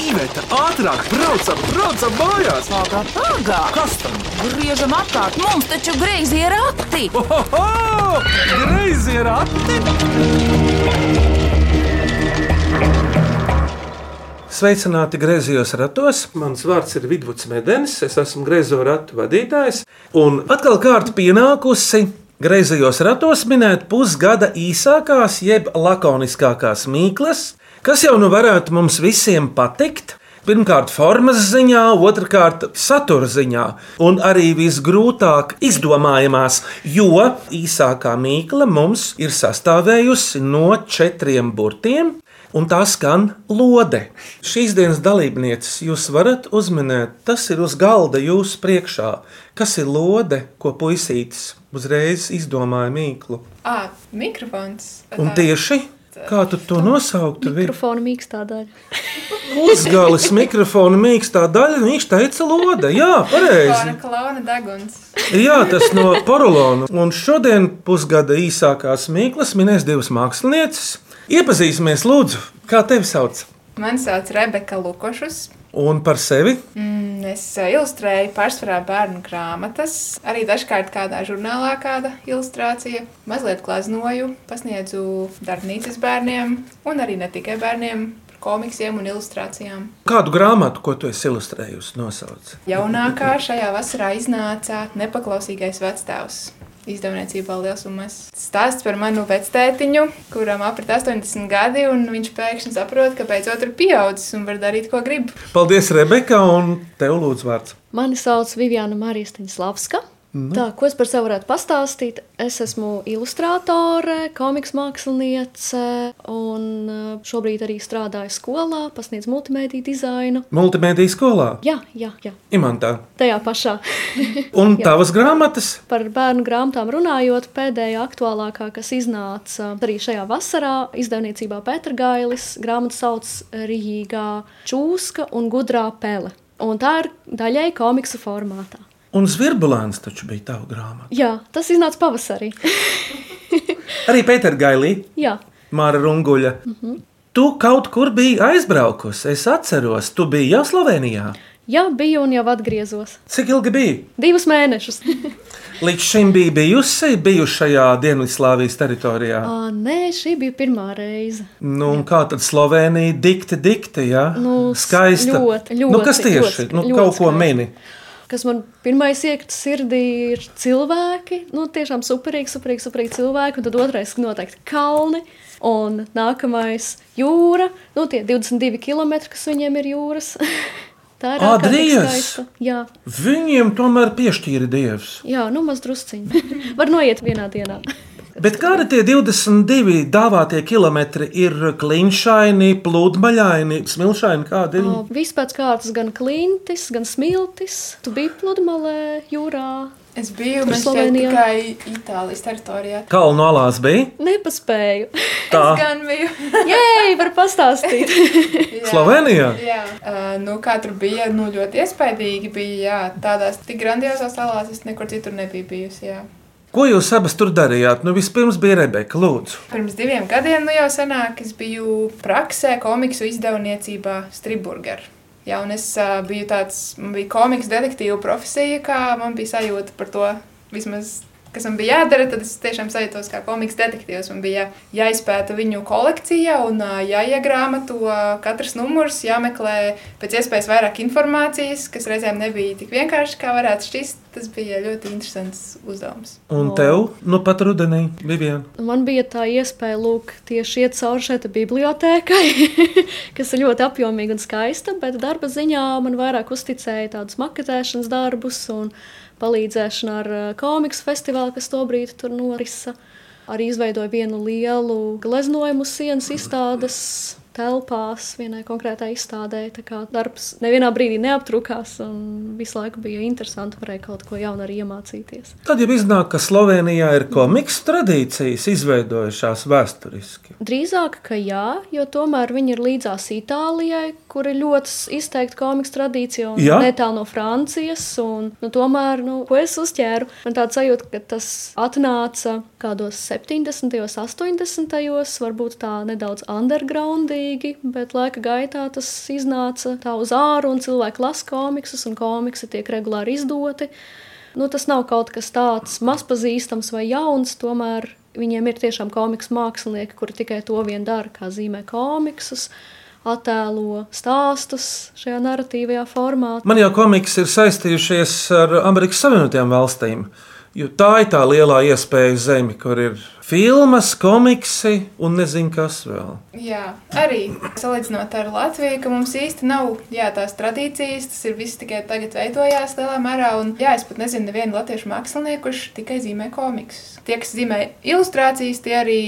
Iveta, ātrāk, braucam, braucam mājās! Pagā, pagā! Kas tam? Griežam apkārt, mums taču greizi ir rati! Ohoho! Greizi ir ati! Sveicināti griezījos ratos. Mans vārds ir Vidvuds Medenis, es esmu griezo ratu vadītājs. Un atkal kārta pienākusi griezījos ratos minēt pusgada īsākās, jeb lakoniskākās mīklas, kas jau nu varētu mums visiem patikt. Pirmkārt, formas ziņā, otrkārt, satura ziņā, un arī visgrūtāk izdomājamās, jo īsākā mīkla mums ir sastāvējusi no četriem burtiem, un tā skan lode. Šīs dienas dalībnieces jūs varat uzminēt, tas ir uz galda jūsu priekšā. Kas ir lode, ko puisītis uzreiz izdomāja mīklu? Ah, mikrofons. Un tieši kā tu to nosauktu? Mikrofona mīkstā daļa. Uzgalis mikrofona mīkstā daļa, viņš teica lode. Jā, pareizi. Klauna deguns. Jā, tas no porolona. Un šodien pusgada īsākās mīklas minēs divas mākslinieces. Iepazīsimies, lūdzu, kā tevi sauc? Mani sauc Rebeka Lukošus. Un par sevi? Mm, Es eh, ilustrēju pārsvarā bērnu grāmatas, arī dažkārt kādā žurnālā kāda ilustrācija. Mazliet glaznoju, pasniedzu darbnīcas bērniem un arī ne tikai bērniem. Komiksiem un ilustrācijām. Kādu grāmatu, ko tu esi ilustrējusi, nosauc? Jaunākā šajā vasarā iznāca Nepaklausīgais vectēvs. Izdevniecībā liels un mazs stāsts par manu vectētiņu, kuram aprit 80 gadi, un viņš pēkšņi saprot, ka beidzot ir pieaudzis un var darīt, ko grib. Paldies, Rebeka, un tev lūdzu vārds. Mani sauc Viviana Marija Staņslavska. Mhm. Tā, ko es par sevi varētu pastāstīt? Es esmu ilustrātore, komiks māksliniece, un uh, šobrīd arī strādāju skolā, pasniedzu multimediju dizainu. Multimediju skolā, Jā, jā, jā, Imantā. tajā pašā. Un tavas grāmatas? Par bērnu grāmatām runājot, pēdējā aktuālākā, kas iznāca arī šajā vasarā, izdevniecībā Pētergailis, grāmata sauc Rīgā Čūska un Gudrā Pele. Un tā ir daļai komiksa formātā. Un Zvirbulēns taču bija tava grāmata. Jā, tas iznāca pavasarī. Arī Pēter Gailī, Jā, Māra Runguļa. Tu kaut kur biji aizbraukusi, es atceros, tu biji jau Slovenijā. jā, biju un jau atgriezos. Cik ilgi bija? Divus mēnešus. Līdz šim bija bijusi, bijusi šajā Dienvidslāvijas teritorijā. À, nē, šī bija pirmā reize. Nu, un kā tad Slovenija dikti, dikti, jā? Nu, Skaista. ļoti, nu, kas ļoti, tieši? ļoti, nu, ļoti kaut ko skaista. Kas man pirmais iekšā sirdī ir cilvēki, nu, tiešām superīgi, superīgi, superīgi cilvēki. Un tad otrais noteikti kalni. Un nākamais jūra, nu, tie 22 km, kas viņiem ir jūras. Tā ir. Jā, Viņiem tomēr piešķīra dievs. jā, nu maz drusciņi. Var noiet vienā dienā. Bet kādi tie 22 dāvātie kilometri ir klinšaini, pludmaļaini, smilšaini? Kādi ir? O, Viss pēc kārtas, gan klintis, gan smiltis. Tu biji pludmalē, jūrā. Es biju Slovenijā. tikai Itālijas teritorijā. Kalnu alās bija? Nepaspēju. Tā. Es gan biju. Jē, var pastāstīt. Jā. Slovenijā? Jā, uh, nu, kā tur bija, nu, ļoti iespaidīgi bija. Jā, tādās tik grandiozās salās es nekur citur nebiju bijusi. Jā. Ko jūs abas tur darījāt? Nu, vispirms bija Rebeka, lūdzu. Pirms diviem gadiem, nu jau senāk, es biju praksē, komiksu izdevniecībā Strasburgā. Jā, un es uh, biju tāds, man bija komiks detektīva profesija, kā man bija sajūta par to vismaz. Kas man bija jādara, tad es tiešām sajūtos kā komiks detektīvs. Man bija jāizpēta viņu kolekcija un jāiegrāmato katrs numurs, jāmeklē pēc iespējas vairāk informācijas, kas reizēm nebija tik vienkārši, kā varētu šķist. Tas bija ļoti interesants uzdevums. Un tev, nu pat rudenī, Vivian. Man bija tā iespēja lūk, tieši iet cauri šai te bibliotēkai, kas ir ļoti apjomīga un skaista, bet darba ziņā man vairāk uzticēja tādus maketēšanas darbus un palīdzēšanu ar eh, komiksu festivālu, kas tobrīd tur norisa. Arī izveidoja vienu lielu gleznojumu sienas izstādes telpās, vienai konkrētai izstādē. Tā kā darbs nevienā brīdī neaptrūkās un visu laiku bija interesanti, varēja kaut ko jaunu arī iemācīties. Tad jau iznāk, ka Slovenijā ir komiksu tradīcijas izveidojušās vēsturiski. Drīzāk, ka jā, jo tomēr viņi ir līdzās Itālijai, kur ir ļoti izteikta komiksa tradīcija un Jā? netālu no Francijas. Un, nu, tomēr, nu, ko es uzķēru, man tāds sajūta, ka tas atnāca kādos 70. un 80. varbūt tā nedaudz undergroundīgi. bet laika gaitā tas iznāca tā uz āru, un cilvēki lasa komiksus, un komiksi tiek regulāri izdoti. Nu, tas nav kaut kas tāds mazpazīstams vai jauns, tomēr viņiem ir tiešām komiks mākslinieki, kuri tikai to vien dara, kā zīmē komiksus attēlo stāstus šajā narratīvajā formā. Man jau komiks ir saistījušies ar Amerikas Savienotajām valstīm. Jo tā ir tā lielā iespēja zemi, kur ir filmas, komiksi un nezinu, kas vēl. Jā, arī salīdzinot ar Latviju, ka mums īsti nav jā, tās tradīcijas, tas ir viss tikai tagad veidojās lielā mērā. Un, jā, es pat nezinu, nevienu latviešu mākslinieku, kurš tikai zīmē komiksus. Tie, kas zīmē ilustrācijas, tie arī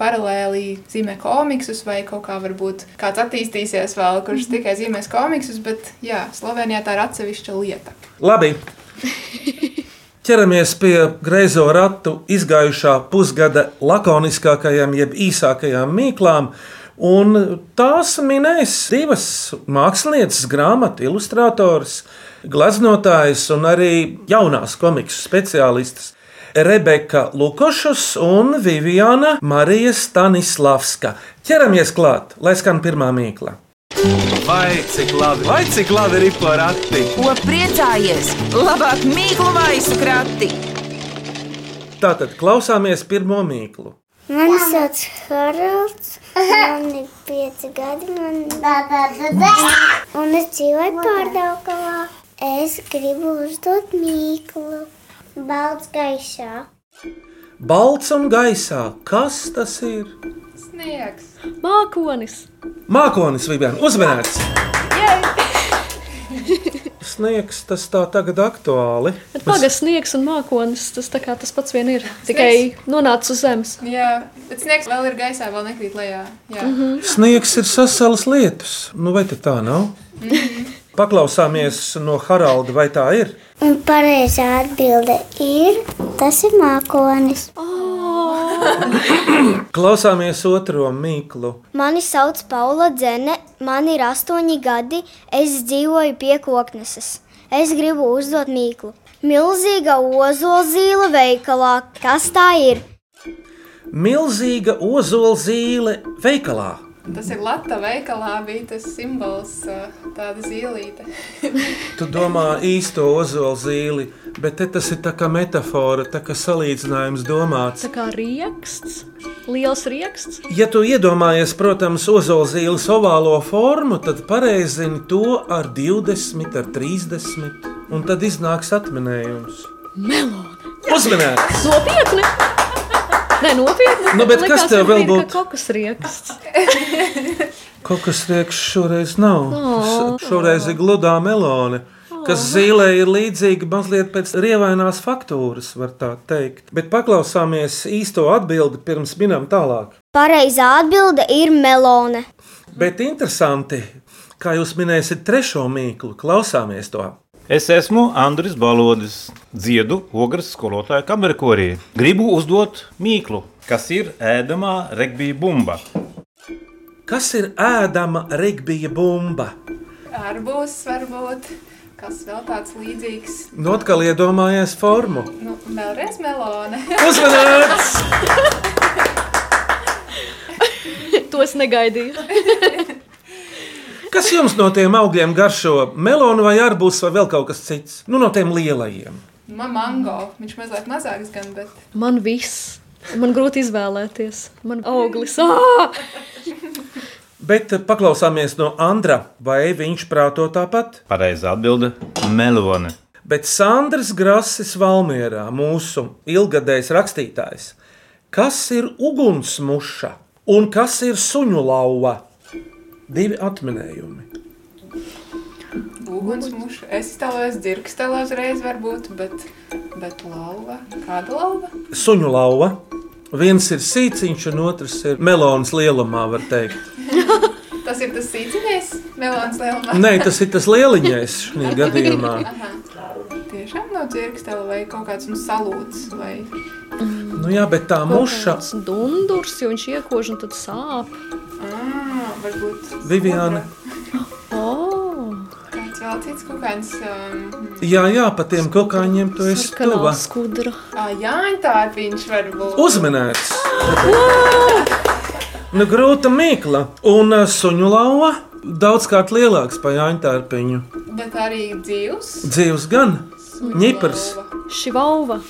paralēli zīmē komiksus, vai kaut kā varbūt kāds attīstīsies vēl, kurš tikai zīmēs komiksus, bet jā, Slovenijā tā ir atsevišķa lieta. Labi. Ķeramies pie greizo ratu izgājušā pusgada lakoniskākajām, jeb īsākajām mīklām. Un tās minēs divas mākslinieces, grāmatu ilustrātoras, gleznotājas un arī jaunās komiksu speciālistas. Rebeka Lukošus un Viviana Marija Stanislavska. Ķeramies klāt, lai skan pirmā mīkla. Vai cik labi, vai cik labi ir porakti? Ko priecājies? Labāk mīklu maisu krati! Tātad klausāmies pirmo mīklu. Mani sauc Haralds, man ir pieci gadi, man... un es dzīvoju pārdaukavā. Es gribu uzdot mīklu, balts gaisā. Balts un gaisā. Kas tas ir? Sniegs! Mākonis! Mākonis Vivian, uzmanīts! Sniegs tas tā tagad aktuāli. Bet pagaidi, sniegs un mākonis tas, tā kā tas pats vien ir. Tikai nonācis uz zemes. Jā, bet sniegs vēl ir gaisā, vēl nekrīt lejā. Jā. Mm -hmm. Sniegs ir sasalas lietus. Nu, vai tā nav? Paklausāmies no Haralda, vai tā ir? Un pareizā atbilde ir, tas ir mākonis. Klausāmies otro mīklu. Mani sauc Paula Dzene, man ir astoņi gadi, es dzīvoju pie kokneses. Es gribu uzdot mīklu. Milzīga ozolzīle veikalā, kas tā ir? Milzīga ozola zīle veikalā. Tas ir Latvijas veikalā, bija tas simbols, tāda zīlīte. Tu domā īsto ozola zīli, bet te tas ir tā kā metāfora, tā kā salīdzinājums domāts. Tā kā rieksts, liels rieksts. Ja tu iedomājies, protams, ozola zīles ovālo formu, tad pareizini to ar 20, ar 30, un tad iznāks atminējums. Melona! Uzmanīgs! Nopietni! Nē, nopietni. Nu, bet Likās kas tev vēl būtu? kas rieksts. Kas riekš šoreiz nav. O. S- Šoreiz ir gludā melone. Kas zīlē ir līdzīga mazliet pēc rievainās faktūras, var tā teikt. Bet paklausāmies īsto atbildi pirms minam tālāk. Pareizā atbilde ir melone. Bet interesanti, kā jūs minēsiet trešo mīklu, klausāmies to. Es esmu Andris Balodis, dziedu ogres skolotāja kamerkorī. Gribu uzdot mīklu, kas ir ēdamā regbija bumba. Kas ir ēdama regbija bumba? Arbūs varbūt, kas vēl tāds līdzīgs. Nu, atkal iedomājies formu. Nu, vēlreiz melone. Uzmanīts! To es negaidīju. Kas jums no tiem augļiem garšo? Melonu vai arbūs vai vēl kaut kas cits? Nu, no tiem lielajiem. Man mango, viņš mazliet mazāks gan, bet Man viss. Man grūti izvēlēties. Man auglis. Bet eh, paklausāmies no Andra, vai viņš prāto tāpat? Pareizā atbilde - melone. Bet Sandrs Grasis Valmierā, mūsu ilgadējs rakstītājs, kas ir ugunsmuša un kas ir suņu lauva? Divi atminējumi. ugunsmuša. Es iztēlojos dzirkstelu uzreiz varbūt, bet, bet lauva. Kāda lauva? Suņu lauva. Viens ir sīciņš, un otrs ir melonas lielumā, var teikt. Tas ir tas sīciņais, melons lielumā. Nē, tas ir tas lieliņais šajā gadījumā. Tiešām nav dzirkstela vai kaut kāds nu, salūts vai Nu, jā, bet tā muša, Tas dundurs, jo viņš iekož un tad sāp. Ah, varbūt. Viviana. Oh, Kāds vēl cits kāds. Um, jā, jā, pa tiem kokāņiem tu esi tuva. skudra. ah, Jāņtārpiņš varbūt. Uzmanēts! Nu, grūta mīkla. Un uh, suņu lauva daudzkārt lielāks par Jāņa tārpiņu. Bet arī dzīvs. Dzīves gan. Ņipars. Šivauva,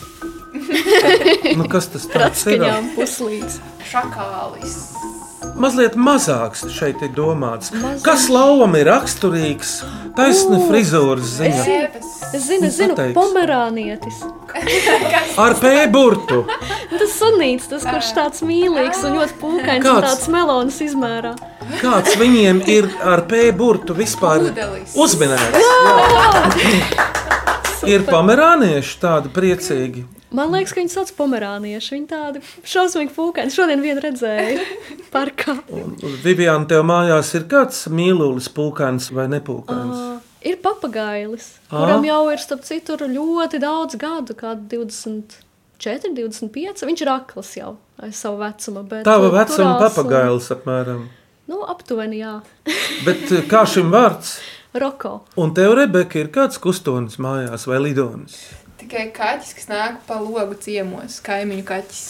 Nu, kas tas tāds ir? ratskaņām puslīdz. Šakālis. Mazliet mazāks šeit ir domāts. Mazāk. Kas lauvam ir raksturīgs? Taisni frizūras ziņā. Es zinu, es zinu, Pateiks. pomerānietis. Ar pēburtu. Tas sunīts, tas, kurš tāds mīlīgs un ļoti pūkains un Kāds? tāds melonas izmērā. Kāds viņiem ir ar pēburtu vispār Pudelis. uzminēts? Ir pomerānieši tādi priecīgi. Man liekas, ka viņi sauc pomerānieši. Viņi tādi šausmīgi pūkaini. Šodien vienu redzēju parkā. Un Vivian, tev mājās ir kāds mīlulis, pūkains vai nepūkains? Uh, ir papagailis, Ā. kuram jau ir starp citu ļoti daudz gadu, kādi 24, 25. Viņš ir akls jau aiz savu vecumu. bet, Tava uh, vecuma turās un- papagailis apmēram. Nu, aptuveni, jā. Bet eh, kā šim vārds? Roko. Un tev, Rebeka, ir kāds kustonis mājās vai lidonis? Tikai kaķis, kas nāk pa logu ciemos, kaimiņu kaķis.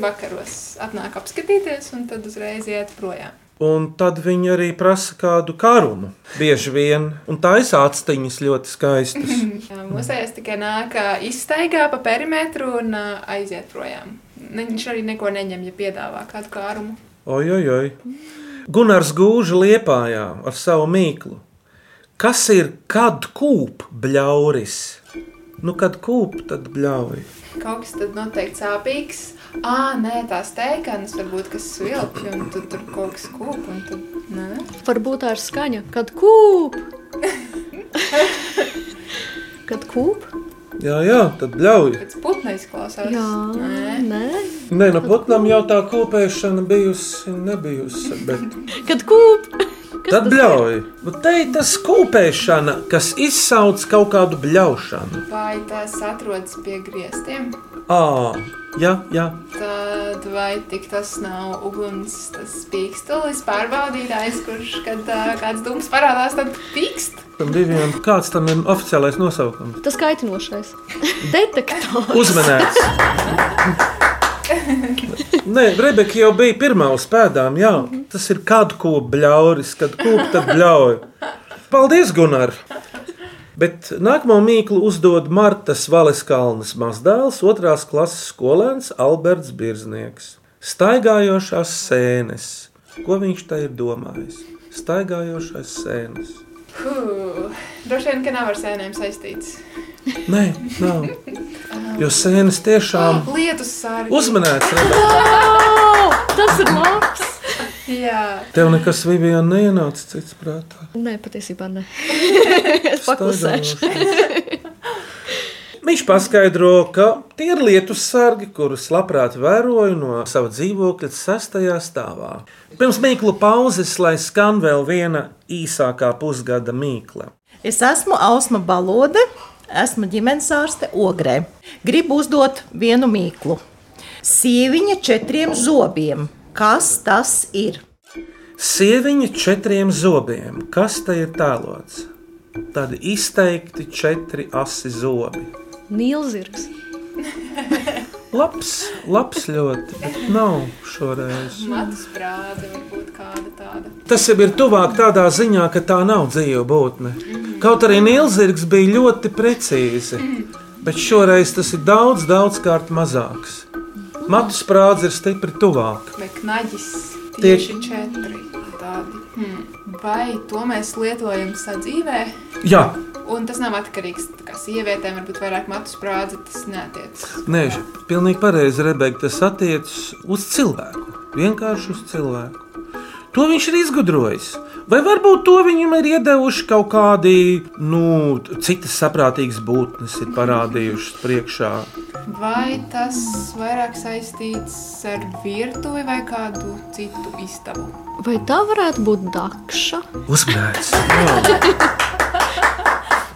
Vakaros atnāk apskatīties, un tad uzreiz iet projām. Un tad viņi arī prasa kādu karumu. Bieži vien, un tā ir acis ļoti skaistas. Mūsējais tikai nāk, izstaigā pa perimetru un aiziet projām. Viņš arī neko neņem, ja piedāvā kādu kārumu. Oi, oi. Gunārs gūža liepājā ar savu mīklu. Kas ir kad kūp bļauris? Nu, kad kūp, tad bļauj. Kaut kas tad noteikti sāpīgs. Ah, nē, tās teikanas varbūt kas vilki, un tad tur kaut kas kūp, un tad, nē. Varbūt tā ir skaņa, kad kūp. kad kūp? Jā, jā, tad bļauj. Pēc putna izklausās. Jā, Nē. nē. Nē, no putnām jau tā kūpēšana bijusi, nebijusi. Bet... Kad kūp. Kas Tad bļauj. Bet te ir tas kūpēšana, kas izsauc kaut kādu bļaušanu. Vai tas atrodas pie griestiem? Ā, jā, jā. Ah, Tad vai tik tas nav uguns, tas pīkstulis, pārbaudītājs, kurš, kad kāds dūms parādās, tad pīkst? Tam diviem, kāds tam ir oficiālais nosaukums? Tas kaitinošais. Detektors. Uzmanēts. Nē, Rebeka jau bija pirmā uz pēdām. Jā, tas ir kad ko bļauris, kad kūp, tad bļauj. Paldies, Gunār! Bet nākamo mīklu uzdod Martas Valeskalnas mazdēls, otrās klases skolēns Alberts Birznieks. Staigājošās sēnes. Ko viņš te ir domājis? Staigājošās sēnes. Huh. Droši vien, ka nav ar sēnēm saistīts. Nē, nav. Jo sēnes tiešām Lietus sārgi. uzmanēts. Rebeka. Oh, tas ir labs. Jā. Tev nekas Vivijā neienāca cits prātā. Nē, patiesībā nē. es paklusēšu. Viņš paskaidro, ka tie ir lietus sargi, kurus labprāt vēroju no sava dzīvokļa sastajā stāvā. Pirms mīklu pauzes, lai skan vēl viena īsākā pusgada mīkla. Es esmu Ausma Balode, esmu ģimenes ārste Ogrē. Gribu uzdot vienu mīklu. Sieviņa četriem zobiem. Kas tas ir? Sieviņa četriem zobiem. Kas te ir tēlots? Tādi izteikti četri asi zobi. Nīlzirgs. Labs, labs ļoti, bet nav šoreiz. Matus prāde varbūt kāda tāda. Tas jau ir tuvāk tādā ziņā, ka tā nav dzīva būtne. Kaut arī Nīlzirgs bija ļoti precīzi, bet šoreiz tas ir daudz, daudz kārt mazāks. Matu sprādze ir stipri tuvāk. Knaģis Tie- tieši četri tādi. Hmm. Vai to mēs lietojam sadzīvē? Jā, Un tas nav atkarīgs no sievietēm, varbūt vairāk matu sprādzi, tas neatiecas. nē, pilnīgi pareizi, Rebeka. Tas attiecas uz cilvēku. Vienkārši uz cilvēku. To viņš ir izgudrojis. Vai varbūt to viņam ir iedevuši kaut kādi nu, citas saprātīgas būtnes, ir parādījušas priekšā. Vai tas vairāk saistīts ar virtuvi vai kādu citu istabu? Vai tā varētu būt dakša? Uzmanīgs!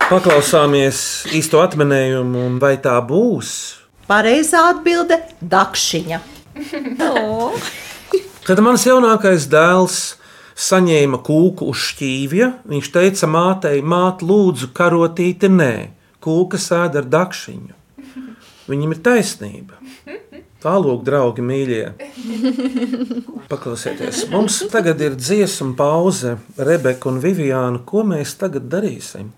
Paklausāmies īsto atminējumu, un vai tā būs? Pareizā atbilde - dakšiņa. Kad mans jaunākais dēls saņēma kūku uz šķīvja, viņš teica mātei, māte, lūdzu, karotīti nē, kūka sēž ar dakšiņu. Viņam ir taisnība. Tālāk, draugi, mīļie. Paklausieties, mums tagad ir dziesmu pauze. Rebeka un Viviāna, ko mēs tagad darīsim?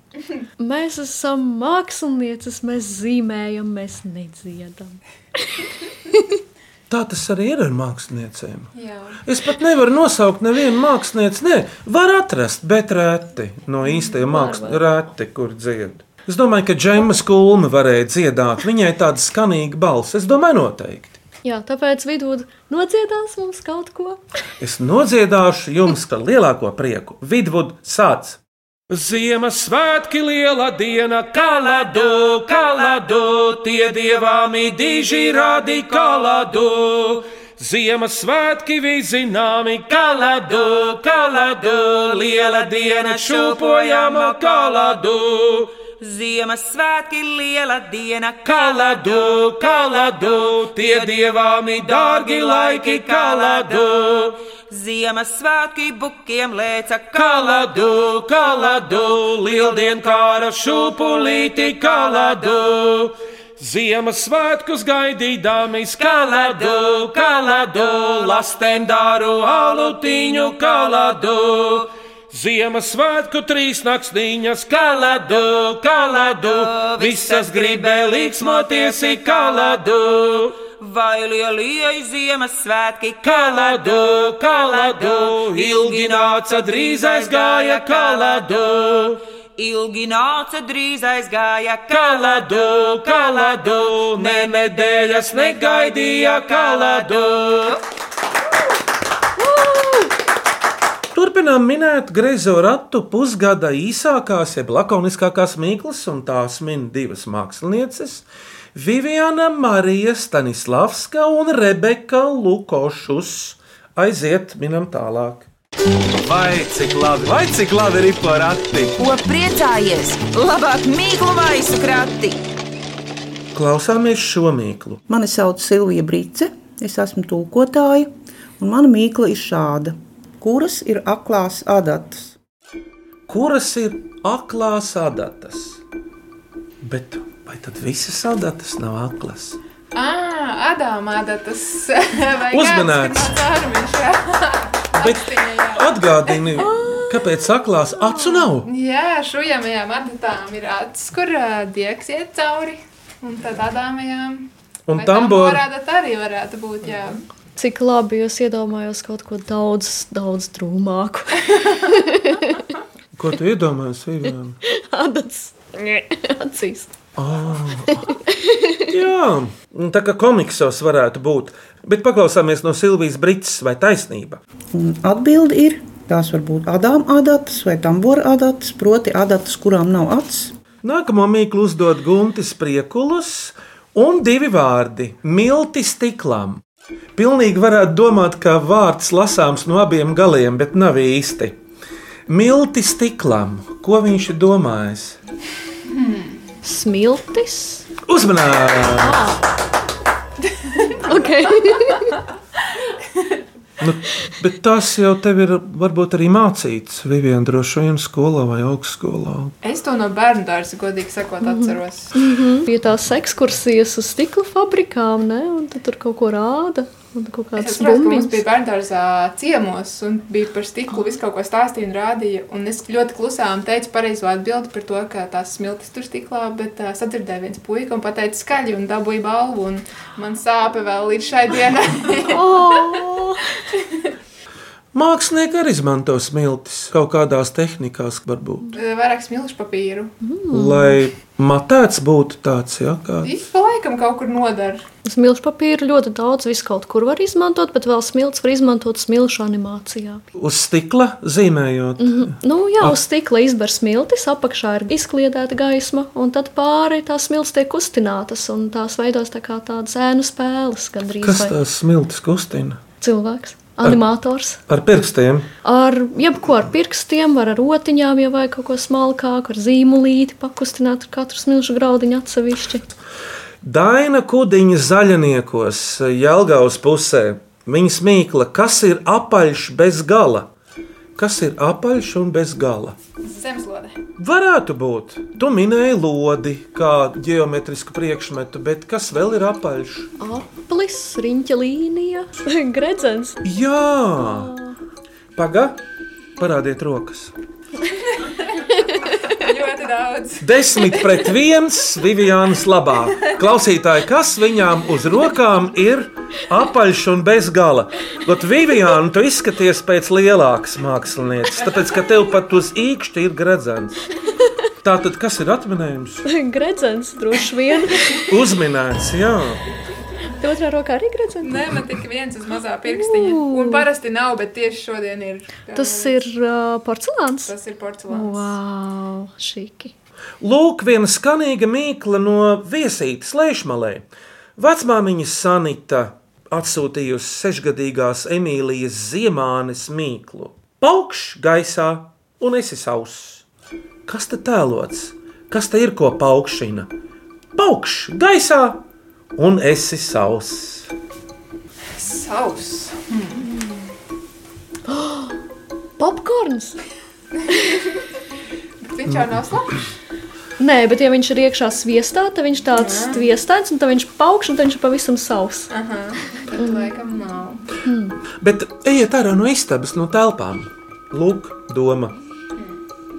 Mēs esam mākslinieces, mēs zīmējam, mēs nedziedam. Tā tas arī ir ar māksliniecēm. Jā. Es pat nevaru nosaukt nevienu mākslinieci. Nē, var atrast, bet reti no īstajiem māksliniekiem, kur dzied. Es domāju, ka Džeima Kulma varēja dziedāt. Viņai tāda skanīga balss. Es domāju, noteikti. Jā, tāpēc vidū nodziedās mums kaut ko. Es nodziedāšu jums par lielāko prieku. Vidvuds sāc! Ziemassvētki liela diena, kaladu, kaladu, tie dievāmi diži radi kaladu. Ziemassvētki vizināmi, kaladu, kaladu, liela diena šūpojama kaladu. Ziemassvētki liela diena, Kaladu, kaladu, tie dievāmi dārgi laiki, kaladu. Ziemassvētki bukiem lēca Kaladu, kaladu, lieldienkāra šūpulīti, kaladu. Ziemassvētkus gaidīdami kaladu, kaladu, lastendāru alutiņu kaladu. Ziemassvētku trīs naktsniņas, kaladu, kaladu, visas gribēja līksmoties, kaladu. Vai lielie Ziemassvētki Kaladu, kaladu, ilgi nāca, drīz aizgāja kaladu. Ilgi nāca, drīz aizgāja Kaladu, kaladu, ne nedēļas negaidīja kaladu. Turpinām minēt greizo ratu pusgada īsākās, jeb lakoniskākās mīklas, un tās min divas mākslinieces - Viviana Marija Stanislavska un Rebeka Lukošus. Aiziet, minam tālāk. Vai cik labi, vai cik labi ir porati? Ko priecājies? Labāk mīklu maisu krati! Klausāmies šo mīklu. Mani sauc Silvija Brīce, es esmu tūkotāja, un mana mīkla ir šāda. Kuras ir aklās adatas? Kuras ir aklās adatas? Bet vai tad visas adatas nav aklas? Ah, Adāma adatas. Vai Uzmanēts. jā. Bet atgādini, kāpēc aklās acu nav? Jā, šujamajām adatām ir acis, kur diegs iet cauri. Un tad adāmajām. Un tambora adata arī varētu būt, jā. Cik labi jūs iedomājos kaut ko daudz, daudz drūmāku. Ko tu iedomājies, Vivian? Adats. Acīs. Jā, un tā kā komiksos varētu būt. Bet paklausāmies no Silvijas Brīsīs, vai taisnība? Un Atbilde ir, tās var būt adām adatas vai tambora adatas, proti adatas, kurām nav acis. Nākamo mīklu uzdod Guntis Priekulus un divi vārdi - milti stiklām. Pilnīgi varētu domāt, ka vārds lasāms no abiem galiem, bet nav īsti. Milti stiklām, ko viņš ir domājis? Smiltis. Uzmanīgi! Okay. Nu, bet tas jau tev ir varbūt arī mācīts Vivian droši vien skolā vai augstskolā. Es to no bērnu dārza, godīgi sakot, atceros. Bija tās ekskursijas uz stikla fabrikām, ne? un tad tur kaut ko rāda. Un kaut saprotu, ka mums bija bērngārzā ciemos, un bija par stiklu visu kaut ko stāstīja un rādīja. Un es ļoti klusām teicu pareizo atbildi par to, ka tās smiltis tur stiklā, bet uh, sadzirdēja viens puika un pateica skaļi un dabūja balvu. Un man sāpe vēl līdz šai dienai. Oh! Mākslinieki arī izmanto smiltis kaut kādās tehnikās, varbūt. Vairāk smilšu papīru. Lai matēts būtu tāds, ja, kā Ik pa laikam kaut kur nodara. Smilšu papīra ļoti daudz, visu kaut kur var izmantot, bet vēl smilts var izmantot smilšu animācijā. uz stikla zīmējot. Mm -hmm. Nu, jā, uz stikla izber smiltis, apakšā ir izkliedēta gaisma, un tad pāri tās smilts tiek kustinātas, un tās veidos tā kā tādas ēnu spēles, gandrīz Kas vai tās smiltis kustina? cilvēks. Animators Ar pirkstiem. ar jebko ar pirkstiem, var ar rotiņām, ja vajag kaut ko smalkāku, ar zīmolīti pakustināt ar katru smilšu graudiņu atsevišķi. Daina kudiņa zaļniekos, Jelgavas pusē. Viņas mīkla, kas ir apaļš bez gala. Kas ir apaļš un bez gala. Zemeslode. Varētu būt. Tu minēji lodi kā geometrisku priekšmetu, bet kas vēl ir apaļš? Aplis, riņķa līnija, gredzens. Jā, paga, parādiet rokas. Ļoti daudz. Desmit pret viens Vivianas labā. Klausītāji, kas viņām uz rokām ir apaļš un bez gala? Got Viviana, tu izskaties pēc lielākas mākslinieces, tāpēc ka tev pat uz īkšķi ir gredzens. Tātad, kas ir atminējums? gredzens droši vien. Uzminēts, jā. Tev otrā rokā arī gredzens. Nē, man tikai viens uz mazā pirkstiņa. Un parasti nav, bet tieši šodien ir. Tas ir uh, porcelāns. Tas ir porcelāns. Wow, šiki. Lūk, viena skanīga mīkla no viesītes lēšmalē. Vecmāmiņa Sanita atsūtījusi sešgadīgās Emīlijas Ziemānes mīklu. Paukšs gaisā un esi sauss. Kas te tēlots? Kas te ir ko paukšina? Paukšs gaisā un esi sauss. Savs. Popkorns. Bet viņš jau nav slapjš. Nē, bet ja viņš ir iekšā sviestā, tad viņš tāds sviestāts, un tad viņš paukš, un tad viņš ir pavisam savs. Tad laikam nav. Bet ejiet ārā no istabas, no telpām. Lūk, doma.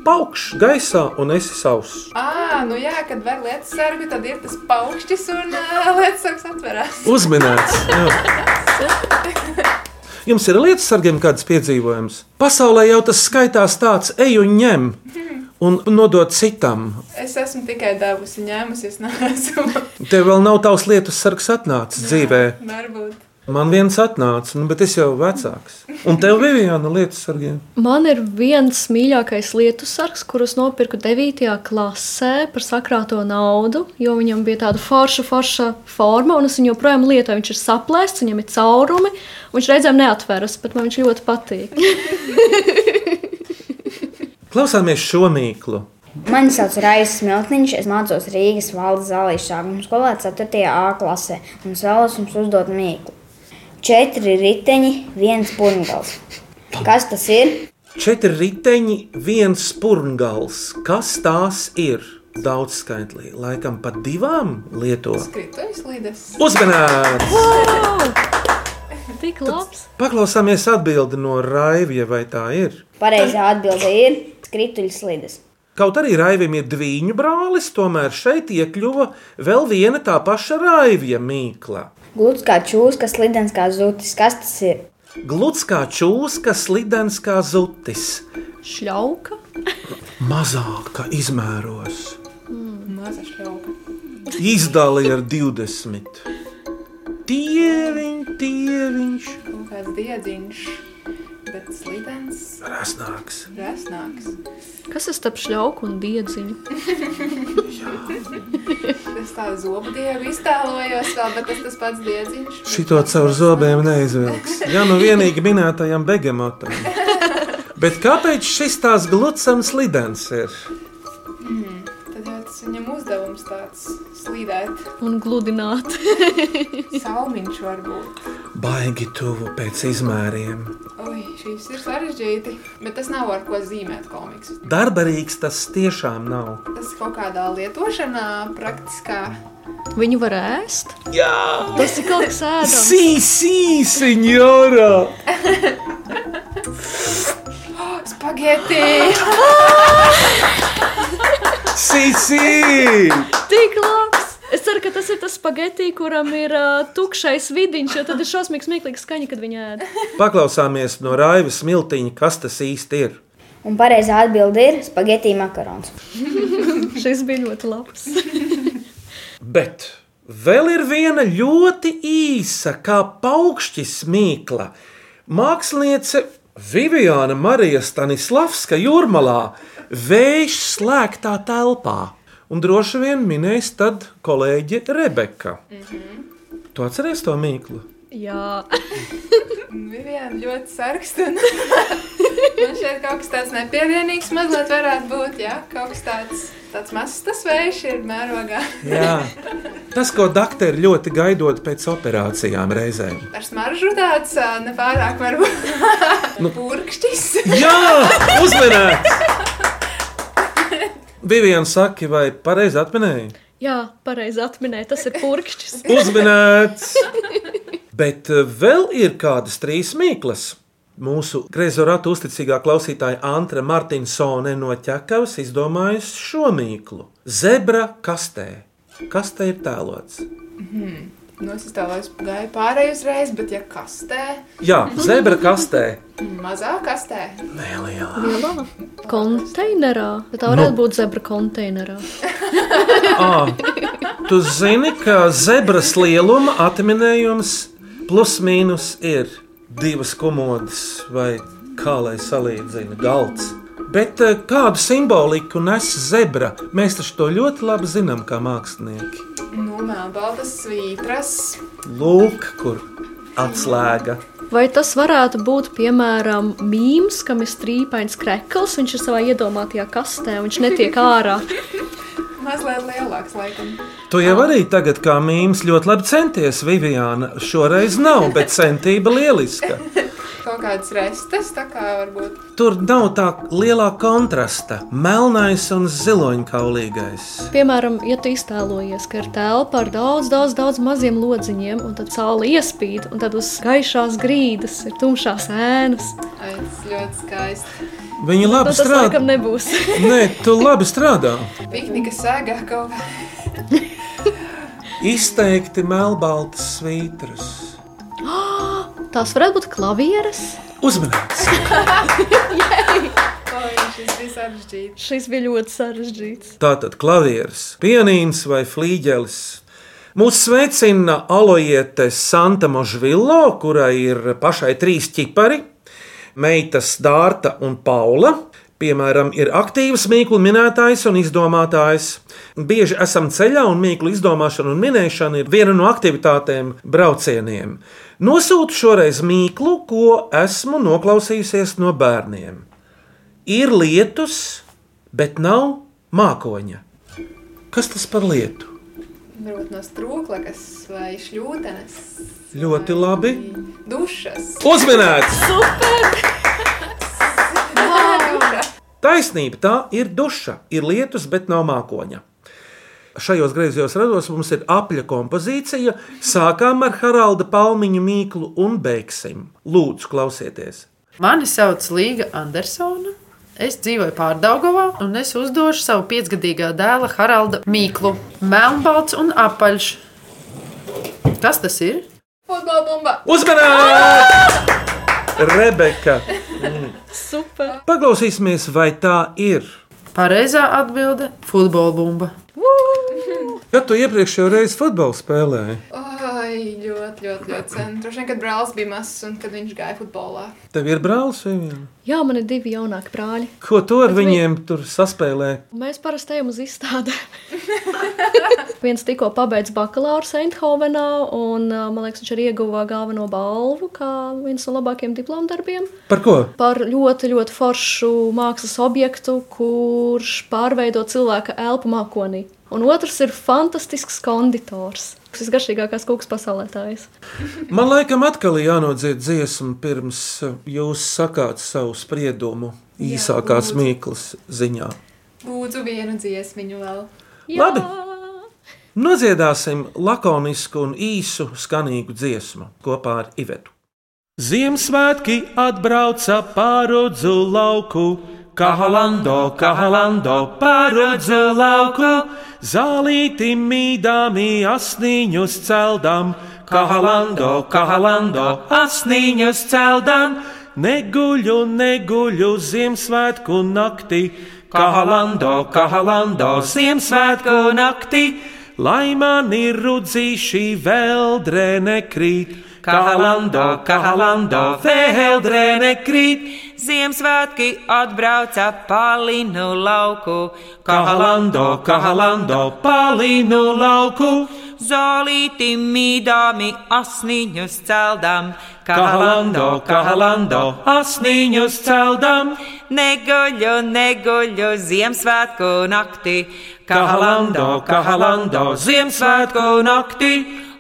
Paukšs gaisā un esi sauss. Ā, nu jā, kad var lietas sargu, tad ir tas paukšķis un uh, lietas sargs atverās. Uzminēts. jā. Jums ir lietas sargiem kāds piedzīvojums. Pasaulē jau tas skaitās tāds, ej un ņem un nodot citam. Es esmu tikai devusi ņēmusi, es neesmu. Tev vēl nav tavs lietu sargs atnācis dzīvē. Varbūt. Man viens atnāca, nu, bet es jau vecāks. Un tev bija viena lietu sargiem. Man ir viens mīļākais lietu sargs, kurus nopirku 9. klasē par sakrāto naudu, jo viņam bija tāda forša, forša forma, un es viņu joprojām lietoju. Viņš ir saplēsts, viņam ir caurumi, un viņš reizēm neatveras, bet man viņš ļoti patīk. Klausāmies šo mīklu. Mani sauc Raisa Smiltniņš, es mācos Rīgas valdes zālīšu sākuma skolā 4. A klasē, un es vēlos jums uzdot mīklu. Četri riteņi, viens purngals. Kas tas ir? Četri riteņi, viens spurngals. Kas tās ir? Daudz skaitlī, laikam pat divām lieto. Krituļs līdes. Uzmanīts! Tik labs! Paklausāmies atbildi no Raivija, vai tā ir? Pareizā atbilde ir skrituļs slides. Kaut arī Raivim ir diviņu brālis, tomēr šeit iekļuva vēl viena tā paša Raivija mīkla. Gluds kā čūska, slidens kā zutis. Kas tas ir? Gluds kā čūska, slidens kā zutis, Šļauka. mazāka izmēros. Maza šļauka. Izdali ar 20. Tieviņš, tieviņš, Kaut kāds diedziņš. Bet slidens. rasnāks. Resnāks. Kas ir starp šļauku un diedziņu? Es tādu zobu dievu iztēlojos vēl, bet tas tas pats diedziņš. Šito caur zobiem neizvilks. Jā, nu vienīgi minētajam begemotam. Bet kāpēc šis tās gludsams lidens ir? Tad jau tas viņam uzdevums tāds slīdēt. Un gludināt. Salmiņš varbūt. Baigi tuvu pēc izmēriem. Šīs ir sarežģīti. Bet tas nav ar ko zīmēt komiks. Darbarīgs tas tiešām nav. Tas kaut kādā lietošanā praktiskā. Viņu var ēst. Jā, Tas ir kaut kas ēdams. sī, sī, senjora! Spageti! Sī, sī! Tik labs! Es ceru, ka tas ir tas spagetti, kuram ir uh, tukšais vidiņš, jo tad ir šausmīgs, smieklīgs skaņa, kad viņi ēd. Paklausāmies no Raivas smiltiņa, kas tas īsti ir. Un pareizā atbilde ir spagetī makarons. Šis bija ļoti labs. Bet vēl ir viena ļoti īsa, kā paukšķis mīkla. Māksliniece Viviana Marija Stanislavska jūrmalā vējš slēgtā telpā. Un droši vien minēs tad kolēģe Rebeka. Mm -hmm. Tu atceries to mīklu? Jā, Vivian ļoti sarkst un Man šeit kaut kas tāds nepiedienīgs mazliet varētu būt, jā, kaut kas tāds, tāds mazs tas vējš ir mērogā. Jā. Tas, ko doktori ļoti gaidot pēc operācijām reizēm. Ar smaržu tāds nepārāk varbūt. Nu. Purkšķis. Jā, uzmanīgs! Vivian saki, vai pareizi atminēji? Jā, pareizi atminēja, tas ir purkšķis. Uzmanīts! Bet eh, vēl ir kādas trīs mīklas. Mūsu greizo ratu uzticīgā klausītāja Antra Martinsone no ķekavas izdomājusi šo mīklu. Zebra kastē. Kas te ir tēlots? Hmm. Nu, es iztēlojos, gāju pārēju uzreiz, bet ja kastē, Jā, zebra kastē. mazā kastē. Lielā konteinerā. Bet tā Nu. varētu būt zebra konteinerā. À, tu zini, ka zebras lieluma atminējums plus mīnus ir divas komodas vai kā lai salīdzina galds. Bet eh, kādu simboliku nes zebra? Mēs taču to ļoti labi zinām, kā mākslinieki. Nu, melnbaltas svītras. Lūk, kur atslēga. Vai tas varētu būt, piemēram, mīmīms, kam ir strīpains krekls, viņš ir savā iedomātajā kastē, un viņš netiek ārā. Mazliet lielāks, laikam. Tu jau arī tagad, kā mīmīms, ļoti labi centies, Viviana. Šoreiz nav, bet centība lieliska. Kaut kādas restes, tā kā varbūt. Tur nav tā lielā kontrasta - melnais un ziloņkaulīgais. Piemēram, ja tu iztēlojies, ka ir telpa ar daudz, daudz, daudz maziem lodziņiem, un tad saule iespīd, un tad uz gaišās grīdas ir tumšās ēnas. Ai, tas ļoti skaisti. Viņi labi Nu, tas strādā. laikam nebūs. Nē, tu labi strādā. Piknika sēgā kaut kā. Izteikti melnbaltas svītras. Tās varētu būt klavieres. Uzmanīgs! Šis bija ļoti sarežģīts. Tātad klavieris, pianīns vai flīģelis. Mūsu sveicina Alojiete Santa Možvilo, kurai ir pašai trīs ķipari - meitas Dārta un Paula. Piemēram, ir aktīvs mīklu minētājs un izdomātājs. Bieži esam ceļā, un mīklu izdomāšana un minēšana ir viena no aktivitātēm braucieniem. Nosūtu šoreiz mīklu, ko esmu noklausījusies no bērniem. Ir lietus, bet nav mākoņa. Kas tas par lietu? Varbūt no strūklakas vai šļūtenes. Ļoti labi. Dušas. Uzminēts! Super! Taisnība, tā ir duša, ir lietus, bet nav mākoņa. Šajos griezos rados mums ir apļa kompozīcija. Sākām ar Haralda Palmiņu mīklu un beigsim. Lūdzu, klausieties! Mani sauc Līga Andersona. Es dzīvoju Pārdagovā, un es uzdošu savu piecgadīgā dēla Haralda mīklu. Melnbalts un apaļš. Kas tas ir? Futbola bumba! Uzmanīgi! Rebeka! Mm. Super! Paklausīsimies, vai tā ir. Pareizā atbilde - futbola bumba. Kad tu iepriekšējo reizi futbolu spēlēji, Oi, ļoti, ļoti, ļoti sen. Droši vien, kad brālis bija mazs un kad viņš gāja futbolā. tev ir brālis vai viena? Jā, man ir divi jaunāki brāļi. Ko tu ar Bet vi- viņiem tur saspēlē? Mēs parasti ejam uz izstādi. Viens tikko pabeidza bakalaura Eindhovenā, un man liekas, viņš arī ieguva galveno balvu kā viens no labākajiem diplomdarbiem. Par ko? Par ļoti, ļoti foršu mākslas objektu, kurš pārveido cilvēka elpu mākonī. Un otrs ir fantastisks konditors. Tas ir garšīgākais kūks pasaulē. Man laikam atkal ir jānodzied dziesma, pirms jūs sakāt savu spriedumu īsākās lūdzu. mīklas ziņā. Lūdzu, vienu dziesmiņu vēl. Labi. Nodziedāsim lakonisku un īsu skanīgu dziesmu kopā ar Ivetu. Ziemassvētki atbrauca pārudzu lauku, Kahalando, kahalando, pārudzu lauku, zālīti mīdāmi asniņus celdam, Kahalando, kahalando, asniņus celdam, neguļu, neguļu Ziemassvētku naktī, Kahalando, kahalando, Ziemassvētku naktī, lai man ir rudzīši veldrē nekrīt. Kahalando, kahalando, vēldrēne krīt. Ziemassvētki atbrauca palinu lauku. Kahalando, kahalando, palinu lauku. Zolīti mīdāmi asniņus celdam. Kahalando, kahalando, asniņus celdam. Neguļu, neguļu Ziemassvētku naktī. Kahalando, kahalando, Ziemassvētku naktī.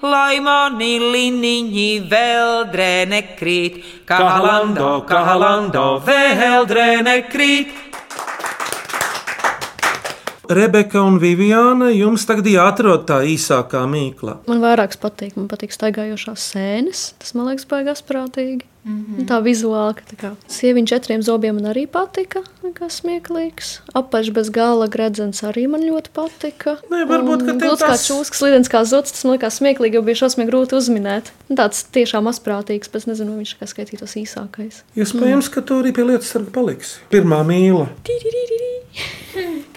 Lai mani liniņi vēldrē nekrīt. Kahalando, kahalando, vēldrēne krīt. Rebeka un Viviana, jums tagad jāatrod tā īsākā mīkla. Man vairāk patīk, man patīk staigājošās sēnes. Tas man liekas, baigās prātīgi. Mm -hmm. Tā vizuāli, ka tā kā sieviņa četriem zobiem man arī patika. Kā smieklīgs. Apaļš bez gala gredzens arī man ļoti patika. Nē, varbūt, ka tev tas... kā tas- čūskas, slidens kā zots, tas man liekas smieklīgi, jo bija šausmīgi grūti uzminēt. Tāds tiešām mazprātīgs, bet es nezinu, vai viņš kā skaitītos īsākais. Iespējams, ka tu arī pie lietas sarga paliksi. Pirmā mīla.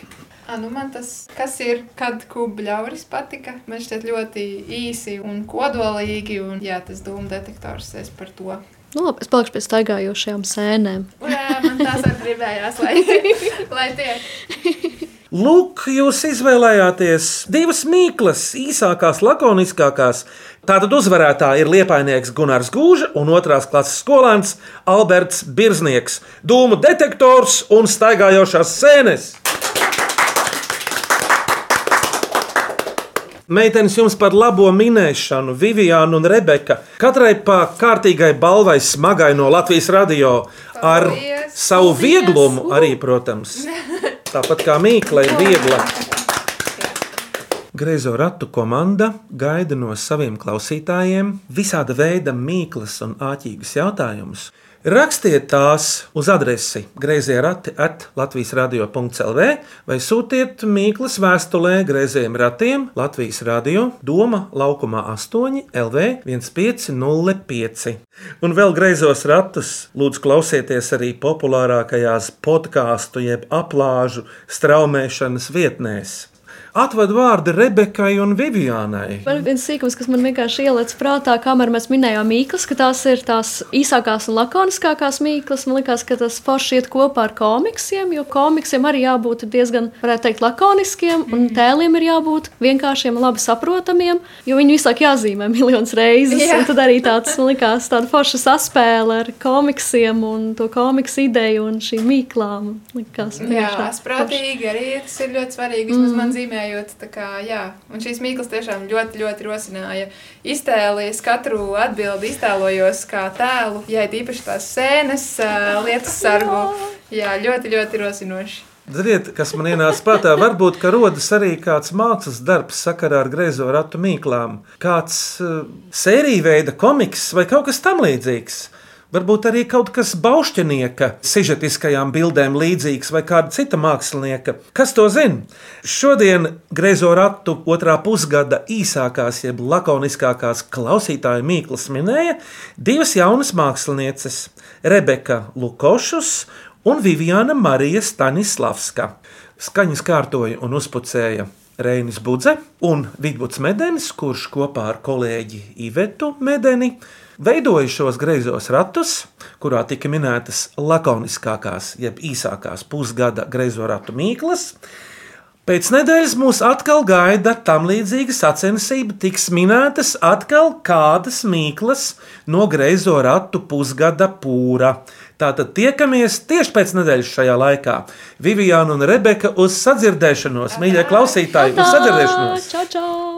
A, nu man tas, kas ir, kad kubļauris patika, man šķiet ļoti īsi un kodolīgi, un jā, tas dūmu detektors es par to. Nu, labi, es palikšu pie staigājošajām sēnēm. Urā, man tās arī gribējās, lai, lai tiek. Lūk, jūs izvēlējāties divas mīklas, īsākās, lakoniskākās. Tātad uzvarētāji ir liepainieks Gunārs Gūža un otrās klases skolēns Alberts Birznieks, dūmu detektors un staigājošās sēnes. Meitenes jums par labo minēšanu, Viviana un Rebeka. Katrai pa kārtīgai balvai smagai no Latvijas radio ar Paldies! savu vieglumu arī, protams. Tāpat kā mīkla ir viegla. Greizo ratu komanda gaida no saviem klausītājiem visāda veida mīklas un āķīgas jautājumus. Rakstiet tās uz adresi grazējā rati at Latvijas radio.clv vai sūtiet mīklas vēstulē grazējiem ratiem Latvijas radio Doma laukumā 8 LV 1505. Un vēl greizos ratus lūdzu klausieties arī populārākajās podkāstu jeb aplāžu straumēšanas vietnēs. Atved vārdi Rebekai un Vivianai. Vēl viens sīkums, kas man vienkārši ielicis prātā, kamēr mēs minējām mīklas, ka tās ir tās īsākās un lakoniskākās mīklas. Man liekas, ka tas forši iet kopā ar komiksiem, jo komiksiem arī jābūt diezgan, varētu teikt, lakoniskiem, un tēliem ir jābūt vienkāršiem, labi saprotamiem, jo viņi visu laiku jāzīmē miljonus reizes. Jā. Un tad arī tāds, man liekas, tāda forša saspēle ar komiksiem un to komiksu ideju un šīm mīklām. Likās, Jā, asprātīgi arī tas ir ļoti svarīgi. Vismaz mm. man zīmējot, tā kā, jā. Un šīs mīklas tiešām ļoti, ļoti rosināja. Iztēlies katru atbildi, iztēlojos kā tēlu, ja ir īpaši tās sēnes, lietas sargu. Jā, ļoti, ļoti rosinoši. Ziniet, kas man ienāca prātā, varbūt rodas arī kāds mākslas darbs sakarā ar greizo ratu mīklām, kāds uh, sērija veida komiks vai kaut kas tamlīdzīgs. Varbūt arī kaut kas baušķinieka sižetiskajām bildēm līdzīgs vai kāda cita mākslinieka. Kas to zina? Šodien greizo ratu otrā pusgada īsākās, jeb lakoniskākās klausītāju mīklas minēja divas jaunas mākslinieces - Rebeka Lukošus un Viviana Marija Stanislavska. Skaņas kārtoja un uzpucēja Reinis Budze un Vidvuds Medenis, kurš kopā ar kolēģi Ivetu Medeni veidoja šos greizos ratus, kurā tika minētas lakoniskākās, jeb īsākās pusgada greizo ratu mīklas. Pēc nedēļas mūs atkal gaida tam līdzīga sacensība, tiks minētas atkal kādas mīklas no greizo ratu pusgada pūra. Tātad tiekamies tieši pēc nedēļas šajā laikā. Viviana un Rebeka uz sadzirdēšanos, mīļie klausītāji, uz sadzirdēšanos! Čau, čau!